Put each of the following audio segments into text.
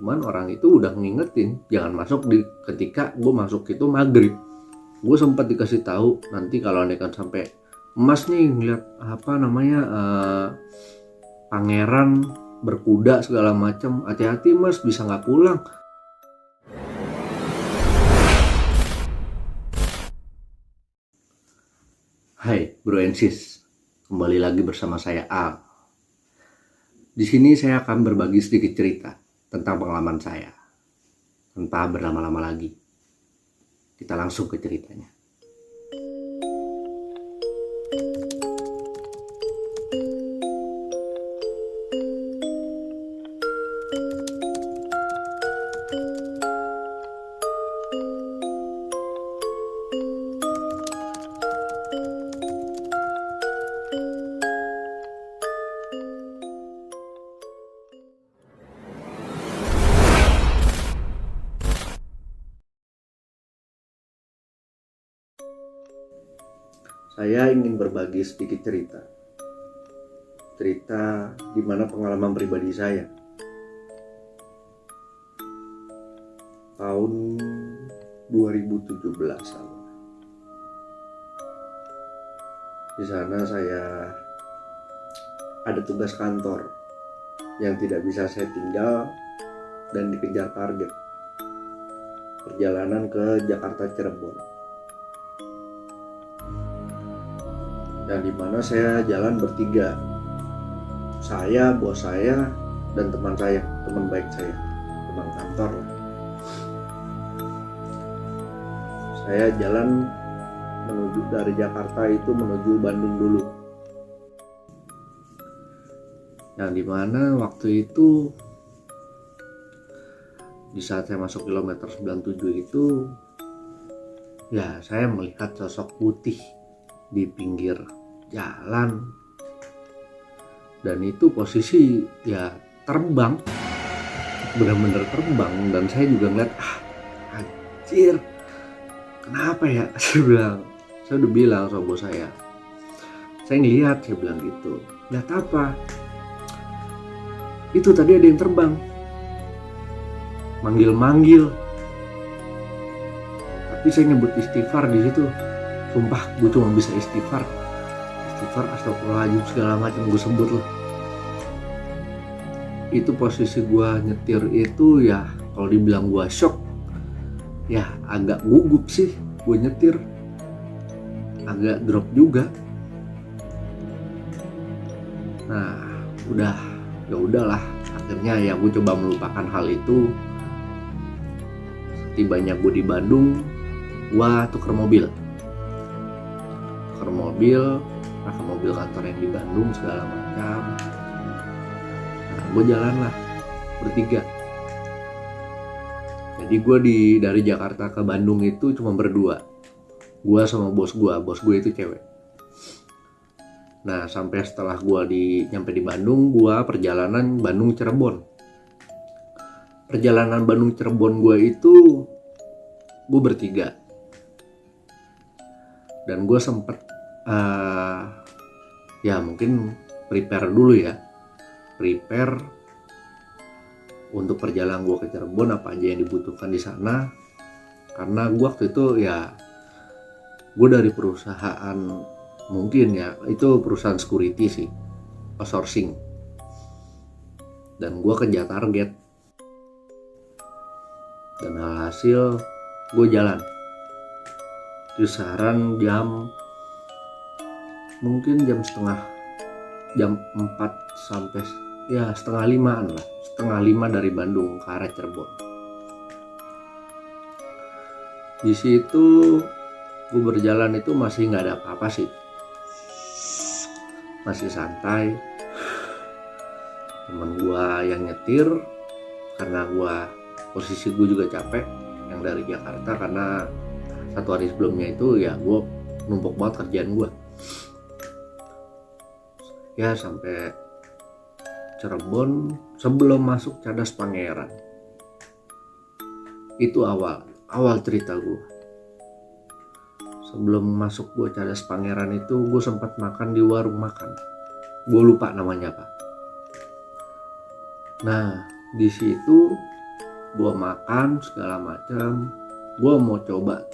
cuman orang itu udah ngingetin jangan masuk di ketika gue masuk itu maghrib. Gue sempat dikasih tahu nanti kalau kan sampai emas nih ngeliat apa namanya uh, pangeran berkuda segala macam hati-hati mas bisa nggak pulang. Hai bro and sis kembali lagi bersama saya Al. Di sini saya akan berbagi sedikit cerita tentang pengalaman saya. Tanpa berlama-lama lagi. Kita langsung ke ceritanya. Saya ingin berbagi sedikit cerita. Cerita di mana pengalaman pribadi saya. Tahun 2017 lalu. Di sana saya ada tugas kantor yang tidak bisa saya tinggal dan dikejar target. Perjalanan ke Jakarta Cirebon dan di mana saya jalan bertiga. Saya bos saya dan teman saya teman baik saya. Teman kantor. Saya jalan menuju dari Jakarta itu menuju Bandung dulu. Yang di mana waktu itu di saat saya masuk kilometer 97 itu ya saya melihat sosok putih di pinggir jalan. Dan itu posisi ya terbang. Benar-benar terbang. Dan saya juga ngeliat ah anjir kenapa ya? Saya bilang saya udah bilang sama bos saya. Saya ngeliat saya bilang gitu. Lihat apa? Itu tadi ada yang terbang. Manggil-manggil. Tapi saya nyebut istighfar di situ. Sumpah gue cuma bisa istighfar istighfar astagfirullahaladzim segala macam gue sebut lah. Itu posisi gue nyetir itu ya kalau dibilang gue shock ya agak gugup sih gue nyetir. Agak drop juga. Nah udah ya udahlah. Akhirnya ya gue coba melupakan hal itu. Tibanya gue di Bandung gue tuker mobil. Tuker mobil pakai mobil kantor yang di Bandung segala macam. Nah gue jalan lah bertiga. Jadi gue di dari Jakarta ke Bandung itu cuma berdua. Gue sama bos gue bos gue itu cewek. Nah sampai setelah gue di nyampe di Bandung gue perjalanan Bandung Cirebon perjalanan Bandung Cirebon gue itu gue bertiga. Dan gue sempet uh, ya mungkin prepare dulu ya. Prepare untuk perjalanan gue ke Cirebon apa aja yang dibutuhkan di sana. Karena gue waktu itu ya gue dari perusahaan mungkin ya itu perusahaan security sih outsourcing. Dan gue kerja target. Dan hasil gue jalan. Kisaran jam mungkin jam setengah jam 4 sampai ya setengah limaan lah. Setengah lima dari Bandung ke arah Cirebon. Di situ gue berjalan itu masih nggak ada apa-apa sih. Masih santai. Temen gue yang nyetir karena gue posisi gue juga capek yang dari Jakarta karena satu hari sebelumnya itu ya gue numpuk banget kerjaan gue ya sampai Cirebon sebelum masuk Cadas Pangeran. Itu awal awal cerita gue sebelum masuk gue Cadas Pangeran itu gue sempat makan di warung makan. Gue lupa namanya apa. Nah di situ gue makan segala macam. Gue mau coba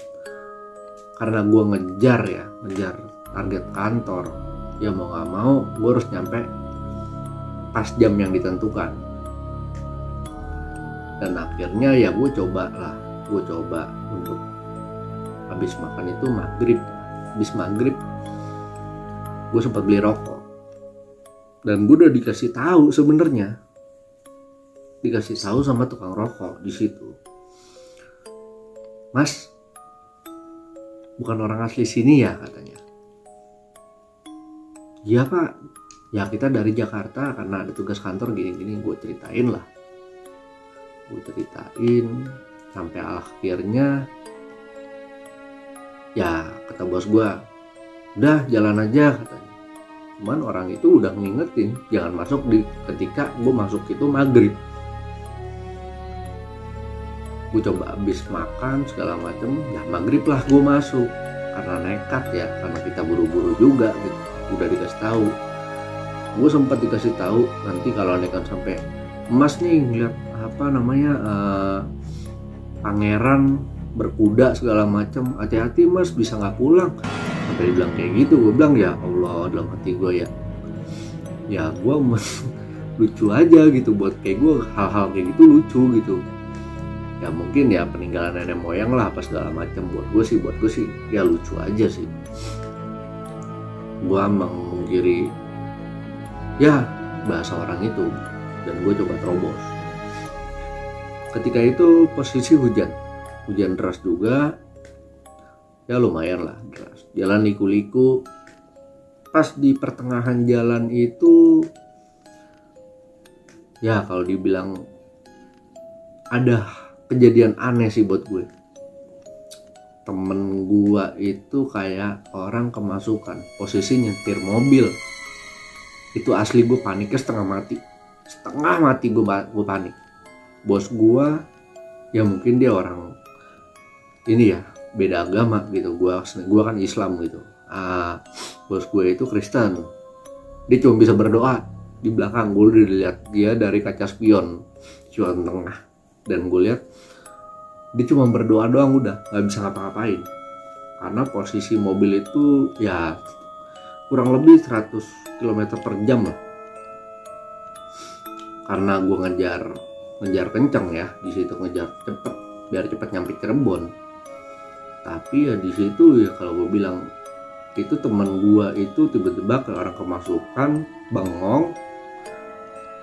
karena gue ngejar ya ngejar target kantor ya mau nggak mau gue harus nyampe pas jam yang ditentukan. Dan akhirnya ya gue coba lah gue coba untuk habis makan itu maghrib. Habis maghrib gue sempat beli rokok. Dan gue udah dikasih tahu sebenarnya dikasih tahu sama tukang rokok di situ. Mas bukan orang asli sini ya katanya iya pak ya kita dari Jakarta karena ada tugas kantor gini-gini gue ceritain lah. Gue ceritain sampai akhirnya ya kata bos gue udah jalan aja katanya. Cuman orang itu udah ngingetin jangan masuk di ketika gue masuk itu maghrib. Gue coba habis makan segala macem ya maghrib lah gue masuk. Karena nekat ya karena kita buru-buru juga gitu udah dikasih tahu. Gue sempat dikasih tahu nanti kalau nekat sampai emas nih ngeliat apa namanya uh, pangeran berkuda segala macam hati-hati mas bisa nggak pulang. Sampai bilang kayak gitu gue bilang ya Allah dalam hati gue ya ya gue lucu aja gitu buat kayak gue hal-hal kayak gitu lucu gitu. Ya mungkin ya peninggalan nenek moyang lah apa segala macam. Buat gue sih buat gue sih ya lucu aja sih gue mengkiri ya bahasa orang itu dan gue coba terobos. Ketika itu posisi hujan hujan deras juga ya lumayan lah deras. Jalan liku-liku pas di pertengahan jalan itu ya kalau dibilang ada kejadian aneh sih buat gue temen gue itu kayak orang kemasukan. Posisi nyetir mobil. Itu asli gue paniknya setengah mati. Setengah mati gue gue panik. Bos gue ya mungkin dia orang ini ya beda agama gitu. Gue gue kan Islam gitu. Uh, bos gue itu Kristen. Dia cuma bisa berdoa. Di belakang gue udah dilihat dia dari kaca spion. Spion tengah. Dan gue lihat dia cuma berdoa doang udah. Nggak bisa ngapa-ngapain. Karena posisi mobil itu ya kurang lebih 100 km per jam lah. Karena gue ngejar ngejar kenceng ya. Di situ ngejar cepet biar cepet nyampe Cirebon. Tapi ya di situ ya kalau gue bilang itu teman gue itu tiba-tiba ke orang kemasukan bengong.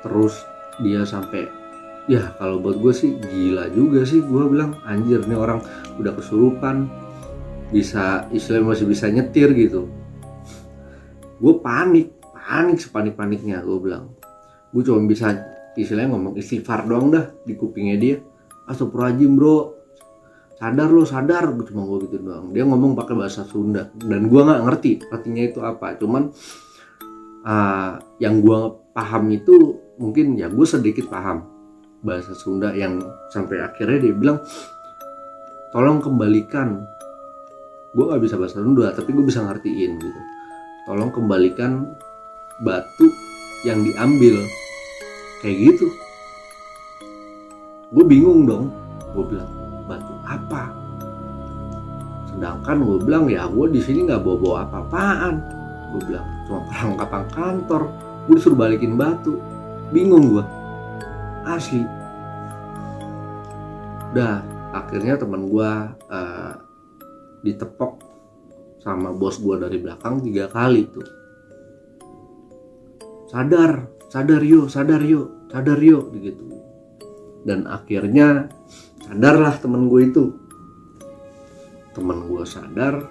Terus dia sampai ya kalau buat gue sih gila juga sih. Gue bilang anjir nih orang udah kesurupan bisa istilahnya masih bisa nyetir gitu. Gue panik panik sepanik paniknya gue bilang. Gue cuma bisa istilahnya ngomong istighfar doang dah di kupingnya dia. Astagfirullahaladzim bro. Sadar lo sadar. Gue cuma gue gitu doang. Dia ngomong pakai bahasa Sunda. Dan gue nggak ngerti artinya itu apa. Cuman uh, yang gue paham itu mungkin ya gue sedikit paham bahasa Sunda yang sampai akhirnya dia bilang tolong kembalikan. Gue gak bisa bahasa Sunda tapi gue bisa ngertiin gitu. Tolong kembalikan batu yang diambil. Kayak gitu. Gue bingung dong. Gue bilang batu apa? Sedangkan gue bilang ya gue di sini nggak bawa bawa apa-apaan. Gue bilang cuma perlengkapan kantor. Gue disuruh balikin batu. Bingung gue asli. Udah akhirnya teman gue uh, ditepok sama bos gue dari belakang tiga kali tuh. Sadar sadar yuk sadar yuk sadar yuk gitu dan akhirnya sadarlah temen gue itu. Temen gue sadar.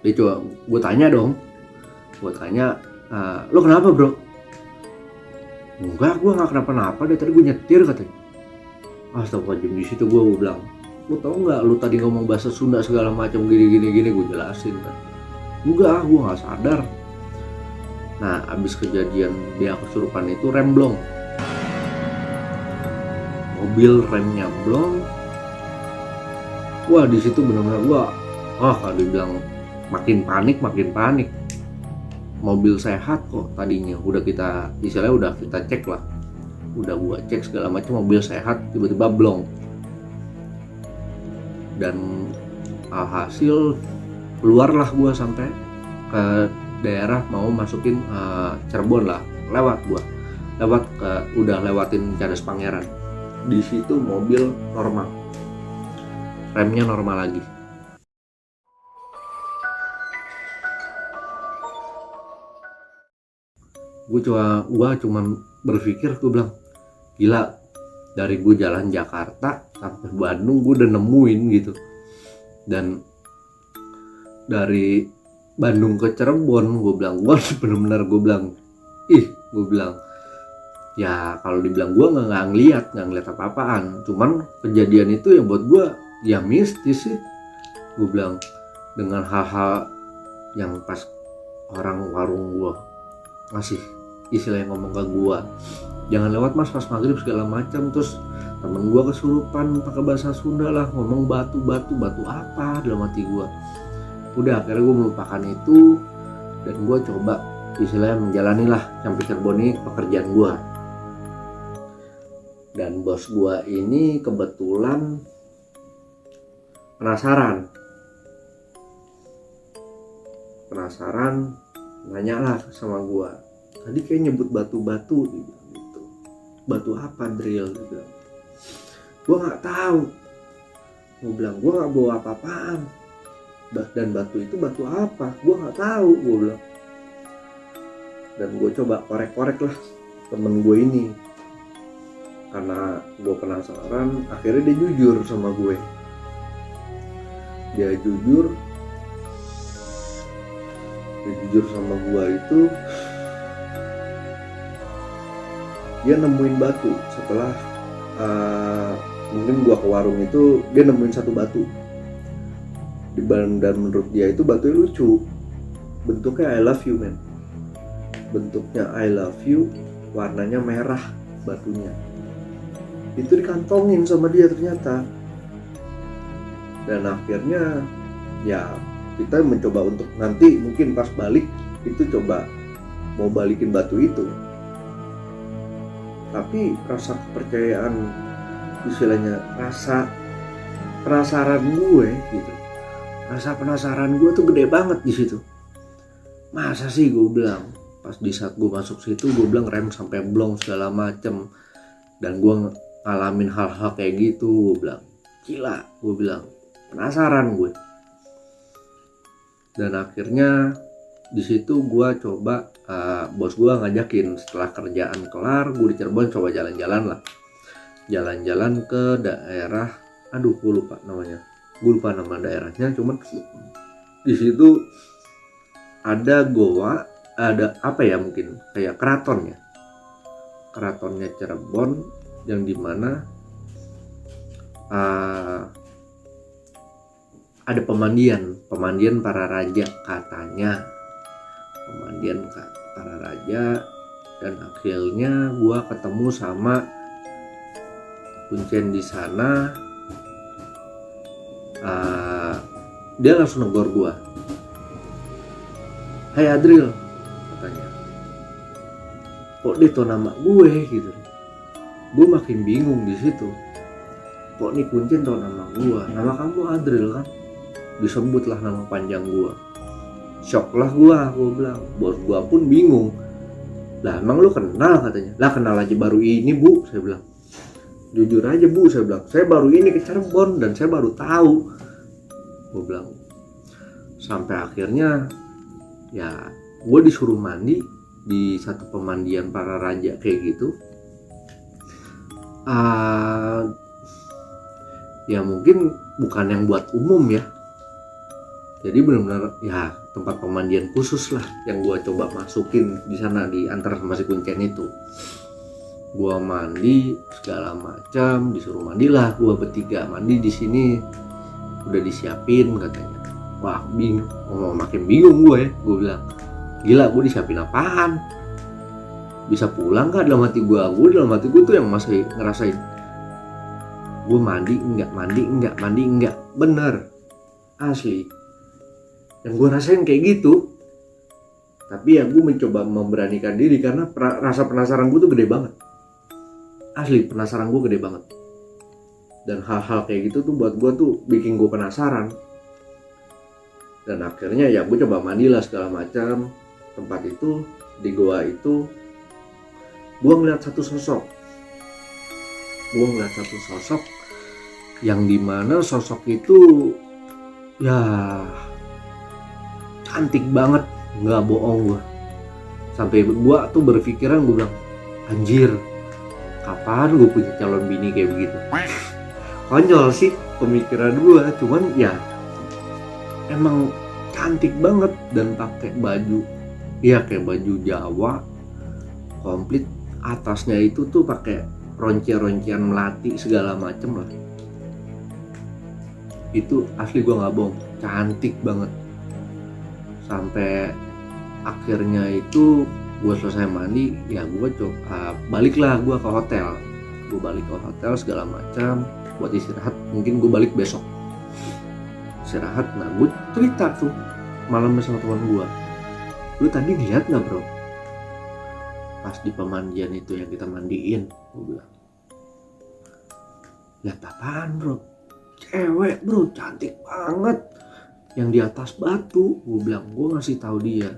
Dia coba gue tanya dong. Gue tanya uh, lo kenapa bro enggak gue nggak kenapa-napa. Deh tadi gue nyetir katanya astagfirullahaladzim di situ gue bilang lu tau nggak lu tadi ngomong bahasa Sunda segala macam gini gini? Gini gue jelasin kan. Enggak gue nggak sadar. Nah abis kejadian dia kesurupan itu rem blong. Mobil remnya blong. Wah di situ benar-benar gua wah kalau dibilang makin panik makin panik mobil sehat kok tadinya. Udah kita istilahnya udah kita cek lah. Udah gua cek segala macam mobil sehat tiba-tiba blong. Dan alhasil keluarlah gua sampai ke daerah mau masukin uh, Cirebon lah lewat gua. Lewat ke udah lewatin Cadas Pangeran. Di situ mobil normal. Remnya normal lagi gue cuma gue cuman berpikir gue bilang gila dari gue jalan Jakarta sampai Bandung gue udah nemuin gitu. Dan dari Bandung ke Cirebon gue bilang gue bener-bener gue bilang ih gue bilang ya kalau dibilang gue nggak nggak ngeliat nggak ngeliat apa-apaan. Cuman kejadian itu yang buat gue ya mistis sih. Gue bilang dengan hal-hal yang pas orang warung gue ngasih istilahnya ngomong ke gua jangan lewat mas pas maghrib segala macam. Terus temen gua kesurupan pakai bahasa Sunda lah ngomong batu batu batu apa dalam hati gua. Udah akhirnya gua melupakan itu dan gua coba istilahnya menjalani lah sampai Cirebon ini pekerjaan gua. Dan bos gua ini kebetulan penasaran. Penasaran nanya lah sama gua. Tadi kayak nyebut batu-batu gitu. Batu apa drill? Bilang. Gue nggak tahu. Gue bilang gue nggak bawa apa-apaan. Dan batu itu batu apa? Gue nggak tahu gue bilang. Dan gue coba korek-korek lah temen gue ini. Karena gue penasaran akhirnya dia jujur sama gue dia jujur dia jujur sama gue itu dia nemuin batu. Setelah uh, mungkin gua ke warung itu dia nemuin satu batu. Dan menurut dia itu batu lucu. Bentuknya I love you man bentuknya I love you warnanya merah batunya. Itu dikantongin sama dia ternyata. Dan akhirnya ya kita mencoba untuk nanti mungkin pas balik itu coba mau balikin batu itu. Tapi rasa kepercayaan istilahnya rasa penasaran gue gitu. Rasa penasaran gue tuh gede banget di situ. Masa sih gue bilang pas di saat gue masuk situ gue bilang rem sampai blong segala macem. Dan gue ngalamin hal-hal kayak gitu gue bilang gila gue bilang penasaran gue dan akhirnya di situ gue coba uh, bos gue ngajakin. Setelah kerjaan kelar gue di Cirebon coba jalan-jalan lah. Jalan-jalan ke daerah aduh gue lupa namanya. Gue lupa nama daerahnya cuman di situ ada goa ada apa ya mungkin? Kayak keraton ya? Keratonnya Cirebon yang di mana uh, ada pemandian. Pemandian para raja katanya. Pemandian para raja. Dan akhirnya gua ketemu sama kuncen di sana. Uh, dia langsung negor gua. Hai Adril katanya. Kok itu nama gue? gitu. Gue makin bingung di situ. Kok nih kuncen tau nama gue nama kamu Adril kan disebutlah nama panjang gue shock lah gua gua bilang. Bos gua pun bingung. Lah emang lu kenal? Katanya. Lah kenal aja baru ini bu saya bilang. Jujur aja bu saya bilang. Saya baru ini ke Cirebon dan saya baru tahu. Gua bilang. Sampai akhirnya ya gue disuruh mandi di satu pemandian para raja kayak gitu. Uh, ya mungkin bukan yang buat umum ya jadi benar-benar ya tempat pemandian khusus lah yang gue coba masukin di sana di antar sama si kuncen itu. Gue mandi segala macam disuruh mandilah. Gue bertiga mandi di sini udah disiapin katanya. Wah bingung mau makin bingung gue ya. Gue bilang gila gue disiapin apaan? Bisa pulang gak dalam hati gue gue dalam hati gue tuh yang masih ngerasain gue mandi enggak mandi enggak mandi enggak. Bener asli yang gue rasain kayak gitu. Tapi ya gue mencoba memberanikan diri karena rasa penasaran gue tuh gede banget. Asli penasaran gue gede banget. Dan hal-hal kayak gitu tuh buat gue tuh bikin gue penasaran. Dan akhirnya ya gue coba mandi lah segala macam. Tempat itu di goa itu gue ngeliat satu sosok. Gue ngeliat satu sosok yang di mana sosok itu ya cantik banget. Nggak bohong gue sampai gue tuh berpikiran gue bilang anjir kapan gue punya calon bini kayak begitu? Konyol sih pemikiran gue cuman ya emang cantik banget dan pakai baju ya kayak baju Jawa komplit. Atasnya itu tuh pakai ronce-roncian melati segala macem lah. Itu asli gue nggak bohong. Cantik banget sampai akhirnya itu gue selesai mandi ya gue coba uh, baliklah gue ke hotel. Gue balik ke hotel segala macam buat istirahat. Mungkin gue balik besok. Istirahat nah gue cerita tuh malam sama teman gue lu tadi lihat nggak bro? Pas di pemandian itu yang kita mandiin gue bilang. Lihat apaan bro? Cewek bro cantik banget yang di atas batu. Gue bilang gue ngasih tahu dia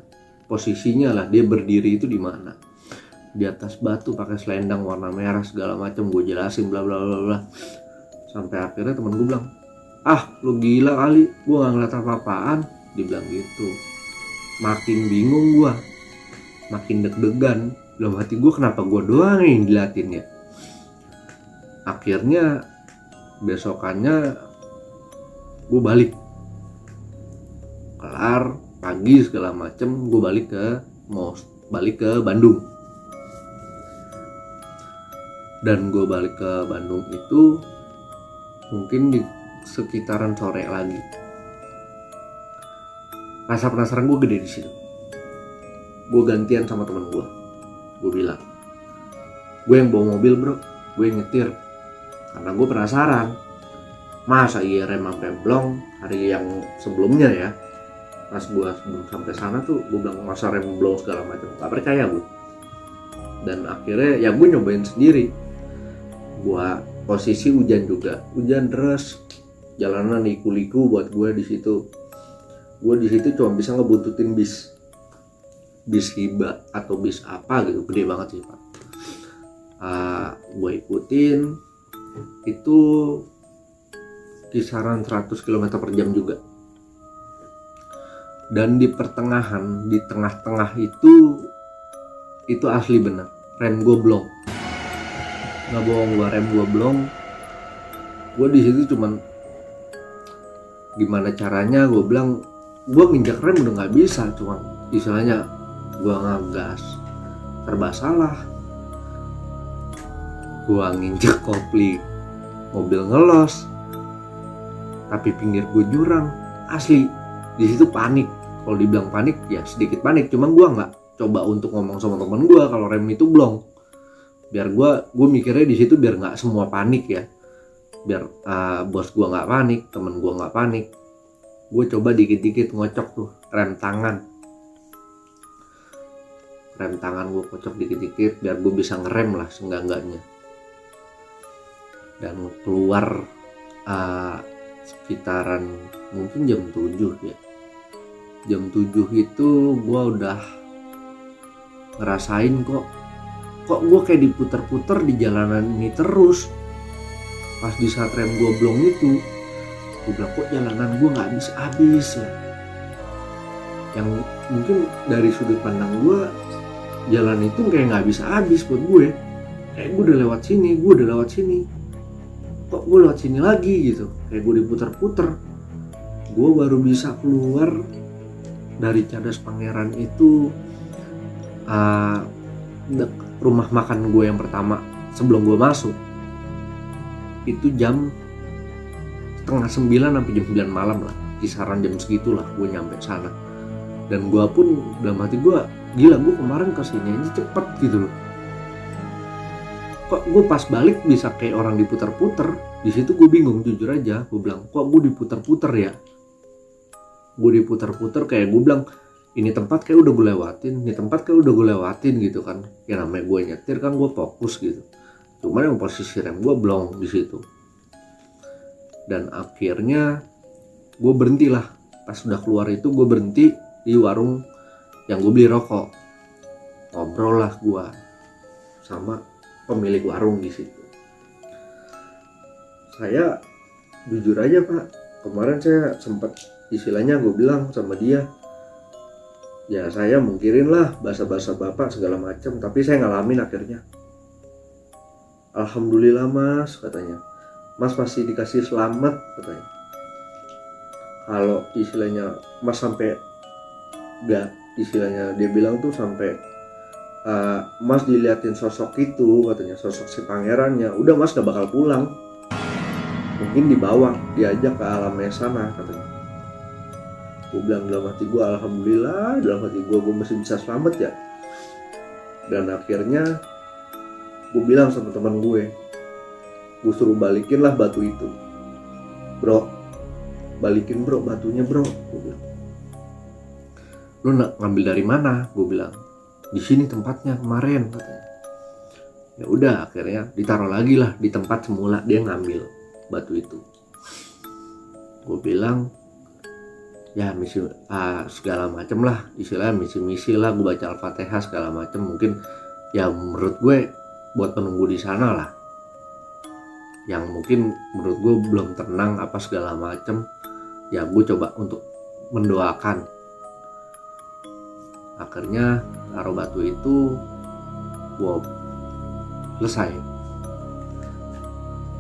posisinya lah dia berdiri itu di mana. Di atas batu pakai selendang warna merah segala macam gue jelasin bla bla bla bla. Sampai akhirnya temen gue bilang ah lu gila kali gue nggak ngeliat apa apaan dibilang gitu. Makin bingung gue makin deg-degan. Dalam hati gue kenapa gue doang yang diliatin ya akhirnya besokannya gue balik kelar pagi segala macem gue balik ke mau balik ke Bandung. Dan gue balik ke Bandung itu mungkin di sekitaran sore lagi. Rasa penasaran gue gede di situ. Gue gantian sama temen gue gue bilang gue yang bawa mobil bro. Gue yang nyetir. Karena gue penasaran masa iya rem sampai blong hari yang sebelumnya ya pas gue sebelum sampai sana tuh gue bilang masa rem blong segala macam? Gak percaya gue dan akhirnya ya gue nyobain sendiri. Gue posisi hujan juga. Hujan deras. Jalanan liku-liku buat gue di situ. Gue di situ cuma bisa ngebuntutin bis. Bis hiba atau bis apa gitu. Gede banget sih pak. Uh, ah, gue ikutin. Itu kisaran 100 km per jam juga dan di pertengahan di tengah-tengah itu itu asli bener rem gue blong nggak bohong gue rem gue blong gue di situ cuman gimana caranya gue bilang gue nginjak rem udah nggak bisa cuman istilahnya gue ngegas serba salah. Gue nginjek kopli mobil ngelos tapi pinggir gue jurang. Asli di situ panik kalau dibilang panik ya sedikit panik. Cuma gue nggak coba untuk ngomong sama temen gue kalau rem itu blong. Biar gue gue mikirnya di situ biar nggak semua panik ya. Biar uh, bos gue nggak panik temen gue nggak panik. Gue coba dikit-dikit ngocok tuh rem tangan. Rem tangan gue kocok dikit-dikit biar gue bisa ngerem lah seenggak-enggaknya. Dan keluar uh, sekitaran mungkin jam 7 ya jam 7 itu gue udah ngerasain kok kok gue kayak diputer-puter di jalanan ini terus. Pas di saat rem gue blong itu gue bilang kok jalanan gue nggak habis-habis ya? Yang mungkin dari sudut pandang gue jalan itu kayak nggak bisa habis buat gue. Kayak gue udah lewat sini gue udah lewat sini. Kok gue lewat sini lagi gitu? Kayak gue diputer-puter. Gue baru bisa keluar dari Cadas Pangeran itu uh, rumah makan gue yang pertama sebelum gue masuk itu jam setengah sembilan sampai jam sembilan malam lah. Kisaran jam segitulah gue nyampe sana. Dan gue pun dalam hati gue gila gue kemarin ke sini aja cepet gitu loh. Kok gue pas balik bisa kayak orang diputar-putar di situ gue bingung jujur aja gue bilang kok gue diputar-putar ya gue diputar-putar kayak gue bilang ini tempat kayak udah gue lewatin ini tempat kayak udah gue lewatin gitu kan. Ya namanya gue nyetir kan gue fokus gitu. Cuman yang posisi rem gue blong di situ. Dan akhirnya gue berhenti lah pas udah keluar itu gue berhenti di warung yang gue beli rokok. Ngobrol lah gue sama pemilik warung di situ. Saya jujur aja pak kemarin saya sempat istilahnya gue bilang sama dia ya saya mungkirin lah bahasa-bahasa bapak segala macam tapi saya ngalamin akhirnya. Alhamdulillah mas katanya. Mas masih dikasih selamat katanya. Kalau istilahnya mas sampai gak istilahnya dia bilang tuh sampai uh, mas diliatin sosok itu katanya sosok si pangerannya udah mas gak bakal pulang mungkin dibawa diajak ke alamnya sana katanya. Gue bilang dalam hati gue alhamdulillah dalam hati gue gue masih bisa selamat ya. Dan akhirnya gue bilang sama teman gue gue suruh balikin lah batu itu. Bro balikin bro batunya bro gue bilang. Lu nak ngambil dari mana? gue bilang. Di sini tempatnya kemarin katanya. Ya udah akhirnya ditaruh lagi lah di tempat semula dia ngambil batu itu. Gue bilang ya misi uh, segala macem lah istilahnya misi-misi lah gue baca al-fatihah segala macem. Mungkin ya menurut gue buat penunggu di sana lah. Yang mungkin menurut gue belum tenang apa segala macem ya gue coba untuk mendoakan. Akhirnya taruh batu itu gue selesai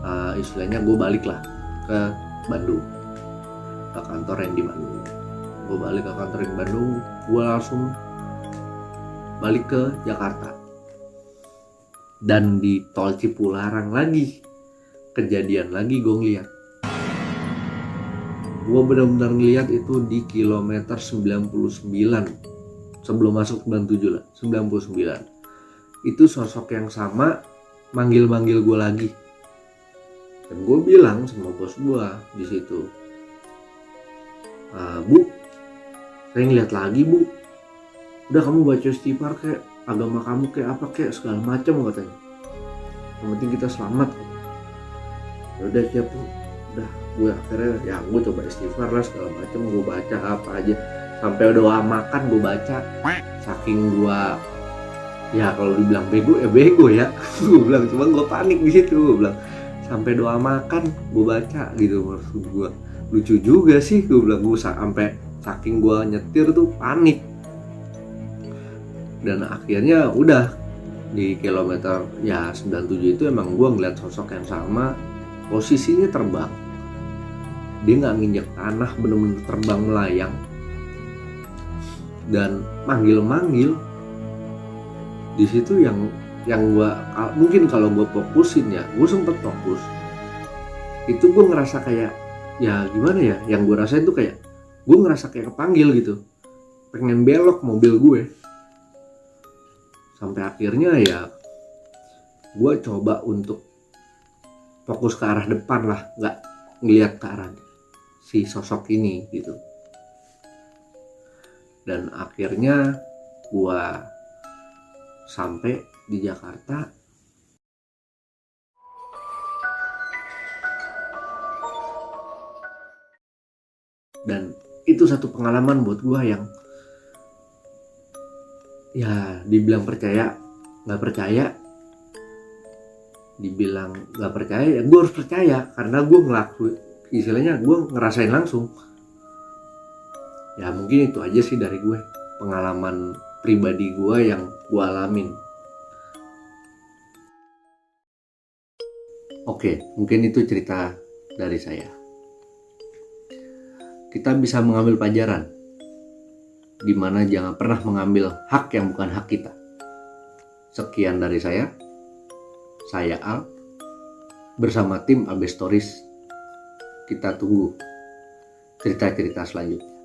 uh, istilahnya gue balik lah ke Bandung. Ke kantor yang di Bandung. Gue balik ke kantor yang di Bandung gue langsung balik ke Jakarta. Dan di tol Cipularang lagi. Kejadian lagi gue ngeliat. Gue benar-benar ngeliat itu di kilometer 99 sebelum masuk 97 lah 99 itu sosok yang sama manggil-manggil gue lagi dan gue bilang sama bos gue di situ ah, bu saya ngeliat lagi bu. Udah kamu baca istighfar kayak agama kamu kayak apa kayak segala macam katanya. Yang penting kita selamat. Ya udah siap udah gue akhirnya ya gue coba istighfar lah segala macam gue baca apa aja. Sampai doa makan gue baca. Saking gue ya kalau dibilang bego ya bego ya. Gue bilang cuma gue panik di situ gue bilang sampai doa makan gue baca gitu maksud gue lucu juga sih gue bilang gue sampai saking gue nyetir tuh panik. Dan akhirnya udah di kilometer ya 97 itu emang gue ngeliat sosok yang sama posisinya terbang. Dia nggak nginjak tanah bener-bener terbang melayang. Dan manggil-manggil di situ yang yang gue mungkin kalau gue fokusin ya gue sempet fokus. Itu gue ngerasa kayak ya gimana ya yang gue rasain tuh kayak gue ngerasa kayak kepanggil gitu. Pengen belok mobil gue. Sampai akhirnya ya gue coba untuk fokus ke arah depan lah nggak ngeliat ke arah si sosok ini gitu. Dan akhirnya gue sampai di Jakarta. Dan itu satu pengalaman buat gue yang ya dibilang percaya nggak percaya. Dibilang nggak percaya ya gue harus percaya karena gue ngelakuin istilahnya gue ngerasain langsung. Ya mungkin itu aja sih dari gue pengalaman pribadi gue yang gue alamin Oke, mungkin itu cerita dari saya. Kita bisa mengambil pelajaran di mana jangan pernah mengambil hak yang bukan hak kita. Sekian dari saya. Saya Al bersama tim Abe Stories. Kita tunggu cerita-cerita selanjutnya.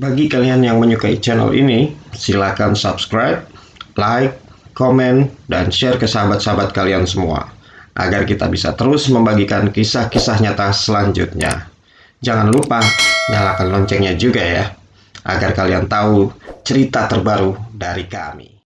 Bagi kalian yang menyukai channel ini, silakan subscribe, like, komen, dan share ke sahabat-sahabat kalian semua agar kita bisa terus membagikan kisah-kisah nyata selanjutnya. Jangan lupa nyalakan loncengnya juga ya, agar kalian tahu cerita terbaru dari kami.